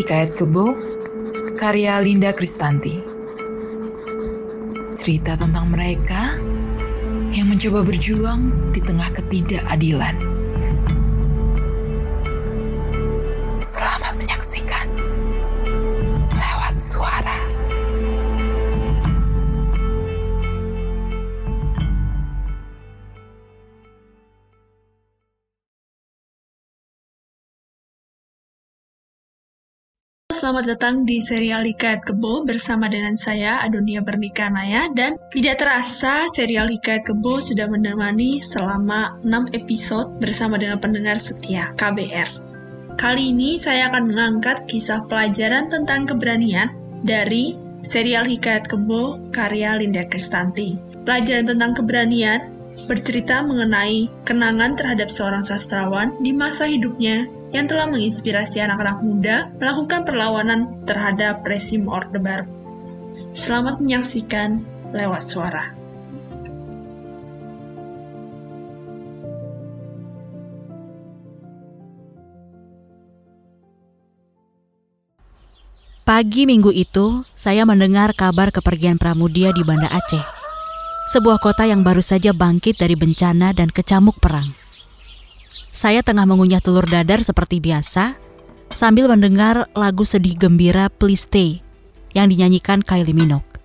Hikayat Kebo karya Linda Kristanti. Cerita tentang mereka yang mencoba berjuang di tengah ketidakadilan. Selamat datang di serial Hikayat Kebo bersama dengan saya Adonia Bernikanaya dan tidak terasa serial Hikayat Kebo sudah menemani selama 6 episode bersama dengan pendengar setia KBR. Kali ini saya akan mengangkat kisah pelajaran tentang keberanian dari serial Hikayat Kebo karya Linda Kristanti. Pelajaran tentang keberanian bercerita mengenai kenangan terhadap seorang sastrawan di masa hidupnya yang telah menginspirasi anak-anak muda melakukan perlawanan terhadap resim Orde Baru. Selamat menyaksikan lewat suara. Pagi minggu itu, saya mendengar kabar kepergian Pramudia di Banda Aceh. Sebuah kota yang baru saja bangkit dari bencana dan kecamuk perang. Saya tengah mengunyah telur dadar seperti biasa, sambil mendengar lagu sedih gembira Please Stay yang dinyanyikan Kylie Minogue.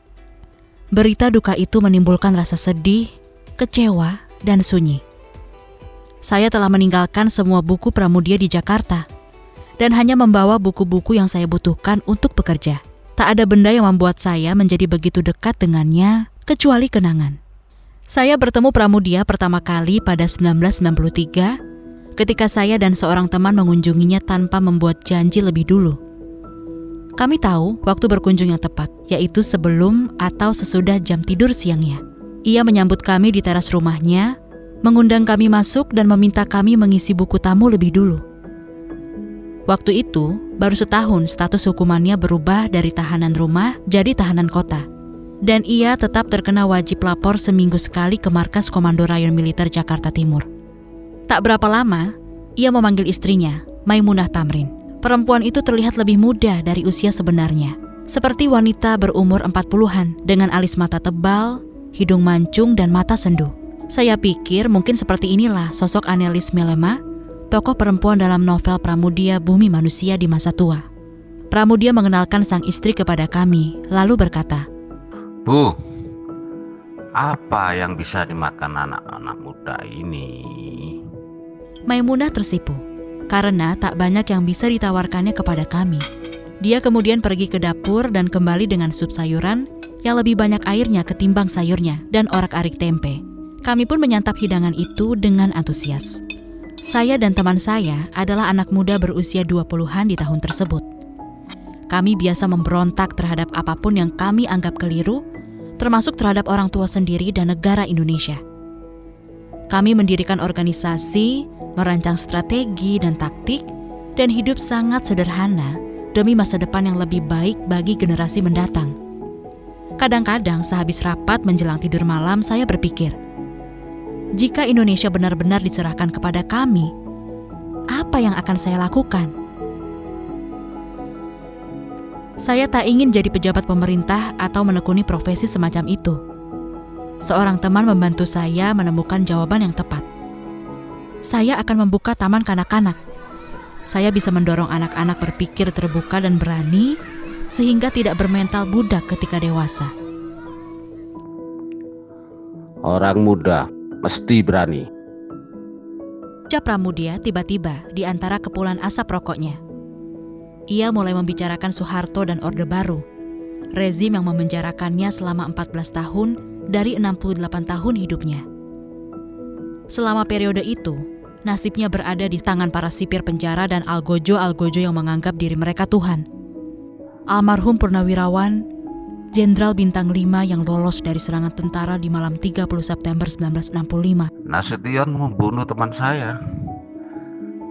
Berita duka itu menimbulkan rasa sedih, kecewa, dan sunyi. Saya telah meninggalkan semua buku Pramudia di Jakarta dan hanya membawa buku-buku yang saya butuhkan untuk bekerja. Tak ada benda yang membuat saya menjadi begitu dekat dengannya kecuali kenangan. Saya bertemu Pramudia pertama kali pada 1993 ketika saya dan seorang teman mengunjunginya tanpa membuat janji lebih dulu. Kami tahu waktu berkunjung yang tepat, yaitu sebelum atau sesudah jam tidur siangnya. Ia menyambut kami di teras rumahnya, mengundang kami masuk dan meminta kami mengisi buku tamu lebih dulu. Waktu itu, baru setahun status hukumannya berubah dari tahanan rumah jadi tahanan kota. Dan ia tetap terkena wajib lapor seminggu sekali ke markas Komando Rayon Militer Jakarta Timur. Tak berapa lama, ia memanggil istrinya, Maimunah Tamrin. Perempuan itu terlihat lebih muda dari usia sebenarnya. Seperti wanita berumur 40-an dengan alis mata tebal, hidung mancung, dan mata sendu. Saya pikir mungkin seperti inilah sosok Anelis Melema, tokoh perempuan dalam novel Pramudia Bumi Manusia di masa tua. Pramudia mengenalkan sang istri kepada kami, lalu berkata, Bu, apa yang bisa dimakan anak-anak muda ini? Maimunah tersipu karena tak banyak yang bisa ditawarkannya kepada kami. Dia kemudian pergi ke dapur dan kembali dengan sup sayuran yang lebih banyak airnya ketimbang sayurnya dan orak-arik tempe. Kami pun menyantap hidangan itu dengan antusias. Saya dan teman saya adalah anak muda berusia 20-an di tahun tersebut. Kami biasa memberontak terhadap apa pun yang kami anggap keliru, termasuk terhadap orang tua sendiri dan negara Indonesia. Kami mendirikan organisasi, merancang strategi dan taktik, dan hidup sangat sederhana demi masa depan yang lebih baik bagi generasi mendatang. Kadang-kadang sehabis rapat menjelang tidur malam saya berpikir, jika Indonesia benar-benar diserahkan kepada kami, apa yang akan saya lakukan? Saya tak ingin jadi pejabat pemerintah atau menekuni profesi semacam itu. Seorang teman membantu saya menemukan jawaban yang tepat. Saya akan membuka taman kanak-kanak. Saya bisa mendorong anak-anak berpikir terbuka dan berani, sehingga tidak bermental budak ketika dewasa. Orang muda mesti berani. Ucap Pramudia tiba-tiba di antara kepulan asap rokoknya. Ia mulai membicarakan Soeharto dan Orde Baru, rezim yang memenjarakannya selama 14 tahun dari 68 tahun hidupnya. Selama periode itu, nasibnya berada di tangan para sipir penjara dan algojo-algojo yang menganggap diri mereka Tuhan. Almarhum Purnawirawan, Jenderal Bintang 5 yang lolos dari serangan tentara di malam 30 September 1965. Nasution membunuh teman saya.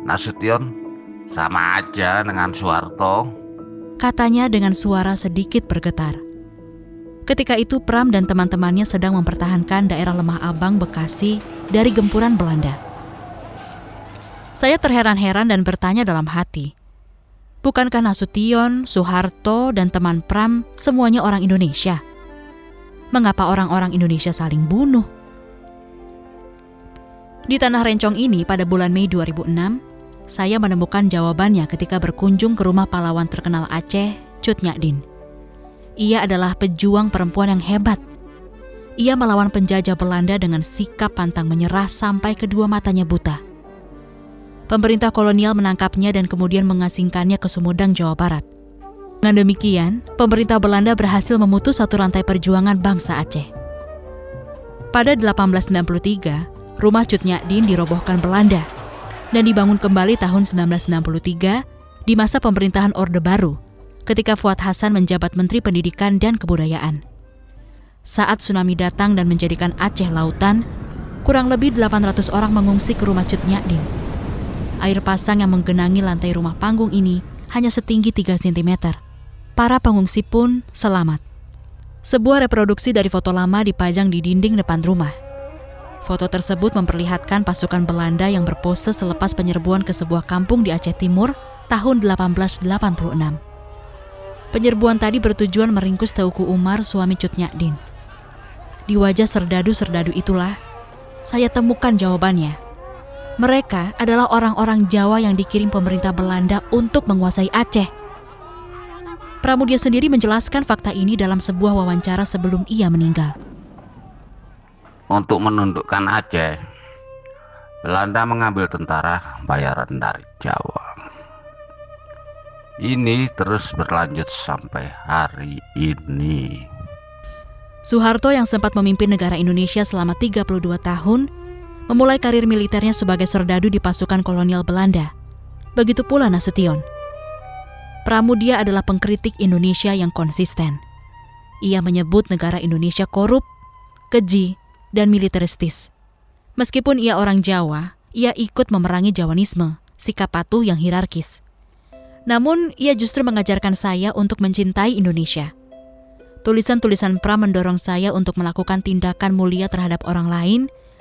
Nasution sama aja dengan Soeharto. Katanya dengan suara sedikit bergetar. Ketika itu Pram dan teman-temannya sedang mempertahankan daerah Lemah Abang, Bekasi dari gempuran Belanda. Saya terheran-heran dan bertanya dalam hati, Bukankah Nasution, Soeharto, dan teman Pram semuanya orang Indonesia? Mengapa orang-orang Indonesia saling bunuh? Di tanah rencong ini pada bulan Mei 2006, saya menemukan jawabannya ketika berkunjung ke rumah pahlawan terkenal Aceh, Cut Nyadin. Ia adalah pejuang perempuan yang hebat. Ia melawan penjajah Belanda dengan sikap pantang menyerah sampai kedua matanya buta. Pemerintah kolonial menangkapnya dan kemudian mengasingkannya ke Sumedang, Jawa Barat. Dengan demikian, pemerintah Belanda berhasil memutus satu rantai perjuangan bangsa Aceh. Pada 1893, rumah Cut Nyadin dirobohkan Belanda dan dibangun kembali tahun 1993 di masa pemerintahan Orde Baru ketika Fuad Hasan menjabat Menteri Pendidikan dan Kebudayaan. Saat tsunami datang dan menjadikan Aceh lautan, kurang lebih 800 orang mengungsi ke rumah Cut Nyadin. Air pasang yang menggenangi lantai rumah panggung ini hanya setinggi 3 cm. Para pengungsi pun selamat. Sebuah reproduksi dari foto lama dipajang di dinding depan rumah. Foto tersebut memperlihatkan pasukan Belanda yang berpose selepas penyerbuan ke sebuah kampung di Aceh Timur tahun 1886. Penyerbuan tadi bertujuan meringkus Teuku Umar suami Cut Nyadin. Di wajah serdadu-serdadu itulah saya temukan jawabannya. Mereka adalah orang-orang Jawa yang dikirim pemerintah Belanda untuk menguasai Aceh. Pramudia sendiri menjelaskan fakta ini dalam sebuah wawancara sebelum ia meninggal untuk menundukkan Aceh, Belanda mengambil tentara bayaran dari Jawa. Ini terus berlanjut sampai hari ini. Soeharto yang sempat memimpin negara Indonesia selama 32 tahun, memulai karir militernya sebagai serdadu di pasukan kolonial Belanda. Begitu pula Nasution. Pramudia adalah pengkritik Indonesia yang konsisten. Ia menyebut negara Indonesia korup, keji, dan militeristis. Meskipun ia orang Jawa, ia ikut memerangi Jawanisme, sikap patuh yang hierarkis. Namun, ia justru mengajarkan saya untuk mencintai Indonesia. Tulisan-tulisan Pra mendorong saya untuk melakukan tindakan mulia terhadap orang lain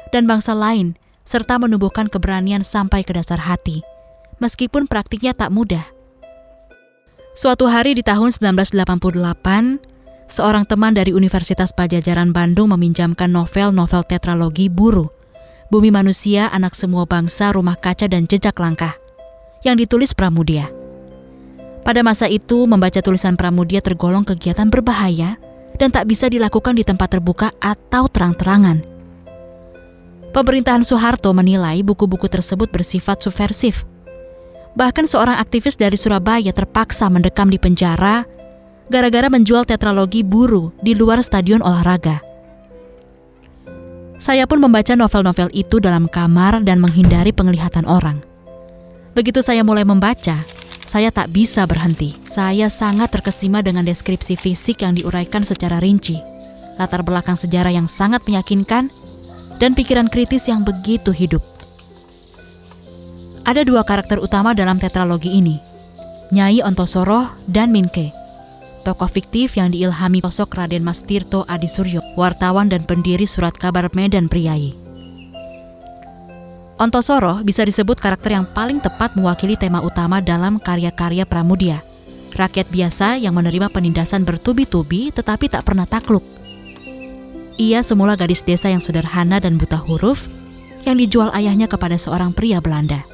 dan bangsa lain, serta menumbuhkan keberanian sampai ke dasar hati, meskipun praktiknya tak mudah. Suatu hari di tahun 1988, seorang teman dari Universitas Pajajaran Bandung meminjamkan novel-novel tetralogi Buru, Bumi Manusia, Anak Semua Bangsa, Rumah Kaca, dan Jejak Langkah, yang ditulis Pramudia. Pada masa itu, membaca tulisan Pramudia tergolong kegiatan berbahaya dan tak bisa dilakukan di tempat terbuka atau terang-terangan. Pemerintahan Soeharto menilai buku-buku tersebut bersifat subversif. Bahkan seorang aktivis dari Surabaya terpaksa mendekam di penjara gara-gara menjual tetralogi buru di luar stadion olahraga. Saya pun membaca novel-novel itu dalam kamar dan menghindari penglihatan orang. Begitu saya mulai membaca, saya tak bisa berhenti. Saya sangat terkesima dengan deskripsi fisik yang diuraikan secara rinci, latar belakang sejarah yang sangat meyakinkan, dan pikiran kritis yang begitu hidup. Ada dua karakter utama dalam tetralogi ini, Nyai Ontosoroh dan Minke tokoh fiktif yang diilhami sosok Raden Mas Tirto Adi Suryo, wartawan dan pendiri surat kabar Medan Priayi. Ontosoro bisa disebut karakter yang paling tepat mewakili tema utama dalam karya-karya Pramudia. Rakyat biasa yang menerima penindasan bertubi-tubi tetapi tak pernah takluk. Ia semula gadis desa yang sederhana dan buta huruf yang dijual ayahnya kepada seorang pria Belanda.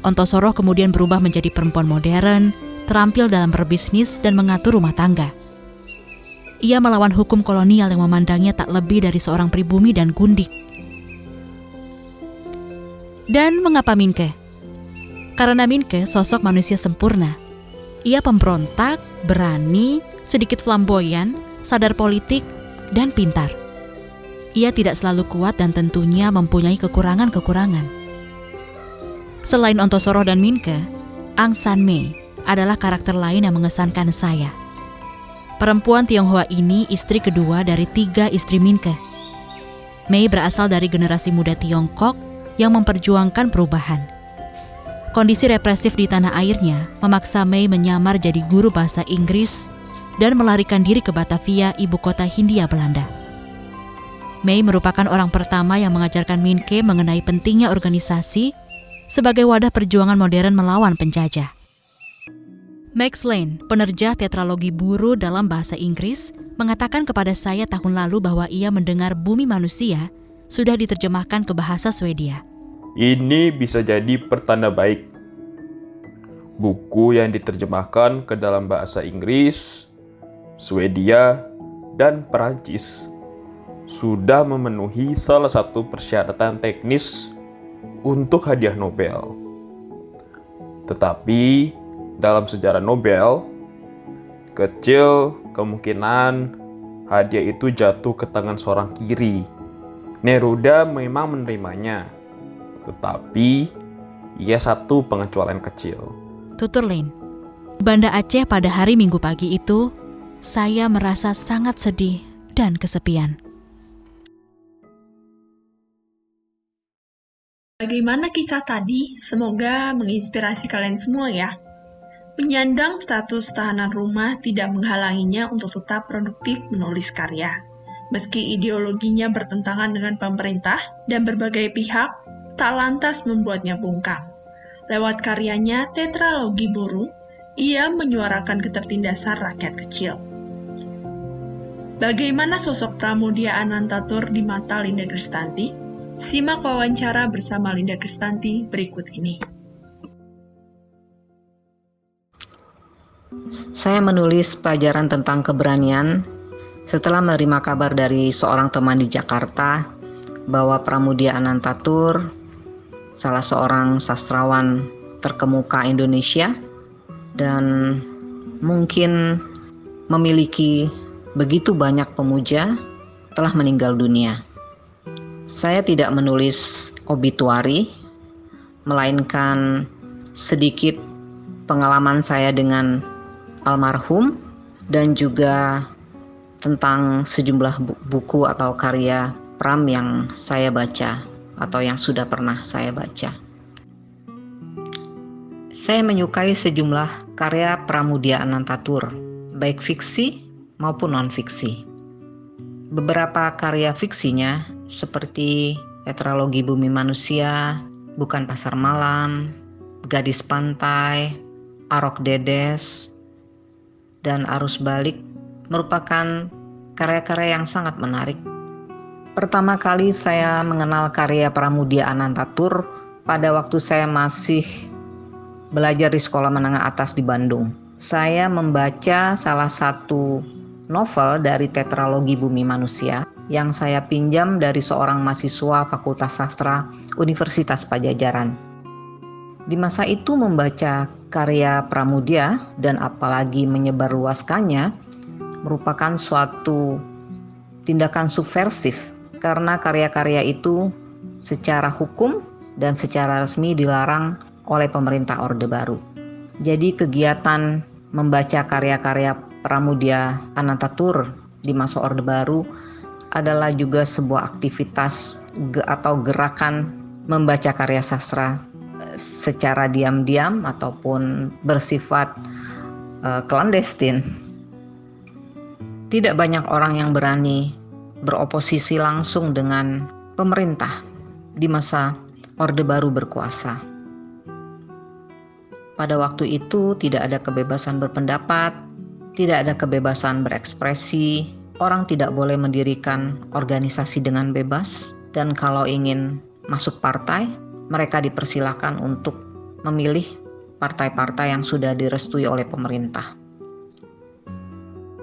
Ontosoro kemudian berubah menjadi perempuan modern, terampil dalam berbisnis dan mengatur rumah tangga. Ia melawan hukum kolonial yang memandangnya tak lebih dari seorang pribumi dan gundik. Dan mengapa Minke? Karena Minke sosok manusia sempurna. Ia pemberontak, berani, sedikit flamboyan, sadar politik, dan pintar. Ia tidak selalu kuat dan tentunya mempunyai kekurangan-kekurangan. Selain Ontosoro dan Minke, Ang San Mei adalah karakter lain yang mengesankan saya. Perempuan Tionghoa ini istri kedua dari tiga istri Minke. Mei berasal dari generasi muda Tiongkok yang memperjuangkan perubahan. Kondisi represif di tanah airnya memaksa Mei menyamar jadi guru bahasa Inggris dan melarikan diri ke Batavia, ibu kota Hindia Belanda. Mei merupakan orang pertama yang mengajarkan Minke mengenai pentingnya organisasi sebagai wadah perjuangan modern melawan penjajah. Max Lane, penerjah tetralogi buru dalam bahasa Inggris, mengatakan kepada saya tahun lalu bahwa ia mendengar Bumi Manusia sudah diterjemahkan ke bahasa Swedia. Ini bisa jadi pertanda baik. Buku yang diterjemahkan ke dalam bahasa Inggris, Swedia, dan Perancis sudah memenuhi salah satu persyaratan teknis untuk hadiah Nobel. Tetapi dalam sejarah Nobel, kecil kemungkinan hadiah itu jatuh ke tangan seorang kiri. Neruda memang menerimanya, tetapi ia satu pengecualian kecil. Tutur Lane, Banda Aceh pada hari Minggu pagi itu, saya merasa sangat sedih dan kesepian. Bagaimana kisah tadi? Semoga menginspirasi kalian semua ya. Menyandang status tahanan rumah tidak menghalanginya untuk tetap produktif menulis karya. Meski ideologinya bertentangan dengan pemerintah dan berbagai pihak, tak lantas membuatnya bungkam. Lewat karyanya Tetralogi Burung, ia menyuarakan ketertindasan rakyat kecil. Bagaimana sosok Pramudia Anantatur di mata Linda Kristanti? Simak wawancara bersama Linda Kristanti berikut ini. Saya menulis pelajaran tentang keberanian setelah menerima kabar dari seorang teman di Jakarta bahwa Pramudia Anantatur, salah seorang sastrawan terkemuka Indonesia dan mungkin memiliki begitu banyak pemuja telah meninggal dunia. Saya tidak menulis obituari, melainkan sedikit pengalaman saya dengan almarhum dan juga tentang sejumlah buku atau karya Pram yang saya baca atau yang sudah pernah saya baca. Saya menyukai sejumlah karya Pramudia Anantatur, baik fiksi maupun non-fiksi. Beberapa karya fiksinya seperti Tetralogi Bumi Manusia, Bukan Pasar Malam, Gadis Pantai, Arok Dedes, dan arus balik merupakan karya-karya yang sangat menarik. Pertama kali saya mengenal karya Pramudia Anantatur pada waktu saya masih belajar di sekolah menengah atas di Bandung. Saya membaca salah satu novel dari tetralogi Bumi Manusia yang saya pinjam dari seorang mahasiswa Fakultas Sastra Universitas Pajajaran. Di masa itu membaca karya Pramudia dan apalagi menyebarluaskannya merupakan suatu tindakan subversif karena karya-karya itu secara hukum dan secara resmi dilarang oleh pemerintah Orde Baru. Jadi kegiatan membaca karya-karya Pramudia Anantatur di masa Orde Baru adalah juga sebuah aktivitas atau gerakan membaca karya sastra secara diam-diam ataupun bersifat uh. Tidak banyak orang yang berani beroposisi langsung dengan pemerintah di masa Orde Baru berkuasa. Pada waktu itu tidak ada kebebasan berpendapat, tidak ada kebebasan berekspresi, orang tidak boleh mendirikan organisasi dengan bebas, dan kalau ingin masuk partai, mereka dipersilakan untuk memilih partai-partai yang sudah direstui oleh pemerintah.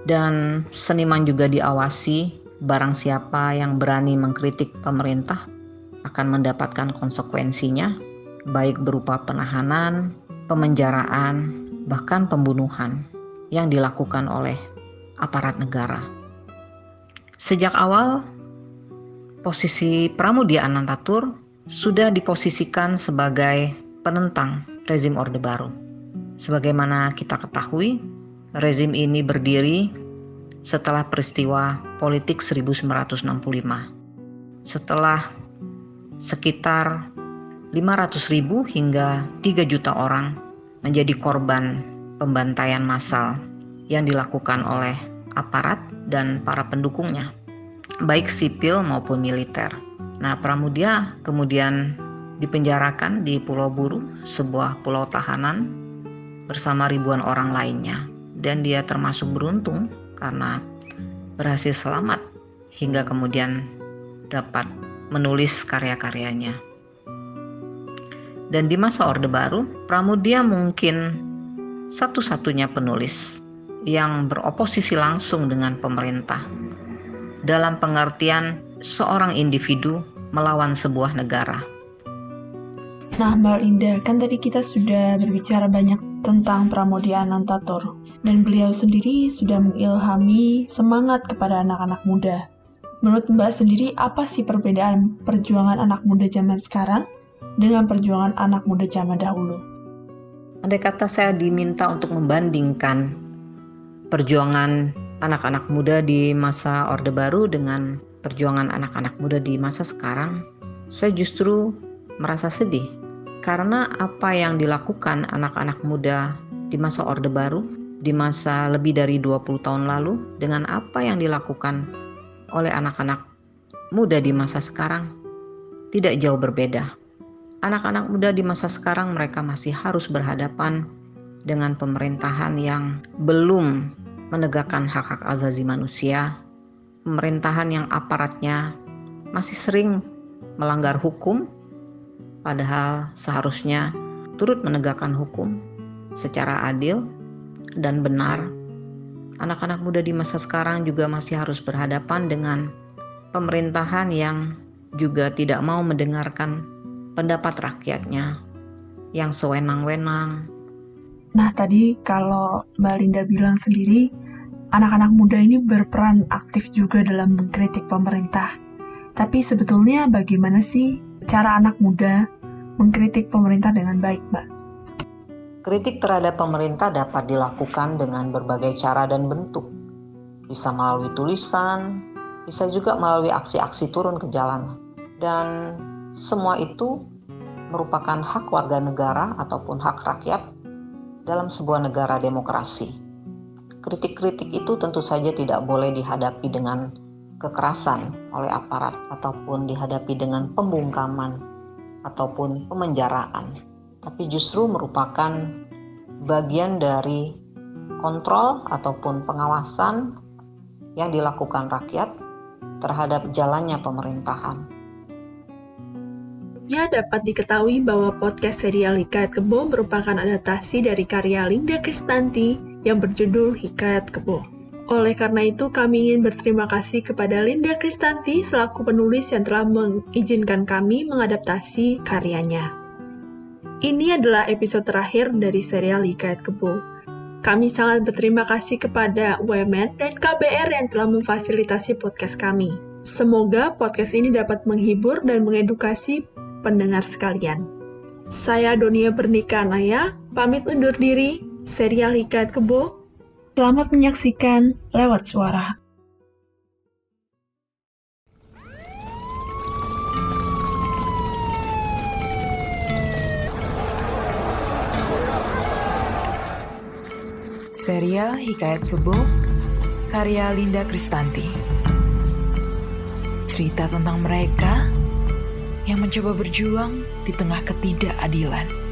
Dan seniman juga diawasi, barang siapa yang berani mengkritik pemerintah akan mendapatkan konsekuensinya, baik berupa penahanan, pemenjaraan, bahkan pembunuhan yang dilakukan oleh aparat negara. Sejak awal, posisi Pramudia Anantatur sudah diposisikan sebagai penentang rezim Orde Baru. Sebagaimana kita ketahui, rezim ini berdiri setelah peristiwa politik 1965. Setelah sekitar 500 ribu hingga 3 juta orang menjadi korban pembantaian massal yang dilakukan oleh aparat dan para pendukungnya, baik sipil maupun militer. Nah, Pramudia kemudian dipenjarakan di Pulau Buru, sebuah pulau tahanan bersama ribuan orang lainnya dan dia termasuk beruntung karena berhasil selamat hingga kemudian dapat menulis karya-karyanya. Dan di masa Orde Baru, Pramudia mungkin satu-satunya penulis yang beroposisi langsung dengan pemerintah dalam pengertian seorang individu melawan sebuah negara. Nah, Mbak Linda, kan tadi kita sudah berbicara banyak tentang Pramudia Anantatur, dan beliau sendiri sudah mengilhami semangat kepada anak-anak muda. Menurut Mbak sendiri, apa sih perbedaan perjuangan anak muda zaman sekarang dengan perjuangan anak muda zaman dahulu? Andai kata saya diminta untuk membandingkan perjuangan anak-anak muda di masa Orde Baru dengan perjuangan anak-anak muda di masa sekarang, saya justru merasa sedih karena apa yang dilakukan anak-anak muda di masa Orde Baru, di masa lebih dari 20 tahun lalu, dengan apa yang dilakukan oleh anak-anak muda di masa sekarang, tidak jauh berbeda. Anak-anak muda di masa sekarang mereka masih harus berhadapan dengan pemerintahan yang belum menegakkan hak-hak azazi manusia, pemerintahan yang aparatnya masih sering melanggar hukum padahal seharusnya turut menegakkan hukum secara adil dan benar. Anak-anak muda di masa sekarang juga masih harus berhadapan dengan pemerintahan yang juga tidak mau mendengarkan pendapat rakyatnya yang sewenang-wenang. Nah, tadi kalau Mbak Linda bilang sendiri, anak-anak muda ini berperan aktif juga dalam mengkritik pemerintah. Tapi sebetulnya bagaimana sih cara anak muda mengkritik pemerintah dengan baik, Mbak? Kritik terhadap pemerintah dapat dilakukan dengan berbagai cara dan bentuk. Bisa melalui tulisan, bisa juga melalui aksi-aksi turun ke jalan. Dan semua itu merupakan hak warga negara ataupun hak rakyat dalam sebuah negara demokrasi. Kritik-kritik itu tentu saja tidak boleh dihadapi dengan kekerasan oleh aparat ataupun dihadapi dengan pembungkaman ataupun pemenjaraan, tapi justru merupakan bagian dari kontrol ataupun pengawasan yang dilakukan rakyat terhadap jalannya pemerintahan. Ya, dapat diketahui bahwa podcast serial Hikayat Kebo merupakan adaptasi dari karya Linda Kristanti yang berjudul Hikayat Kebo. Oleh karena itu, kami ingin berterima kasih kepada Linda Kristanti selaku penulis yang telah mengizinkan kami mengadaptasi karyanya. Ini adalah episode terakhir dari serial Hikayat Kebo. Kami sangat berterima kasih kepada UMN dan KBR yang telah memfasilitasi podcast kami. Semoga podcast ini dapat menghibur dan mengedukasi pendengar sekalian. Saya Donia Bernika Naya, pamit undur diri, serial Hikayat Kebo. Selamat menyaksikan lewat suara. Serial Hikayat Kebo karya Linda Kristanti. Cerita tentang mereka yang mencoba berjuang di tengah ketidakadilan.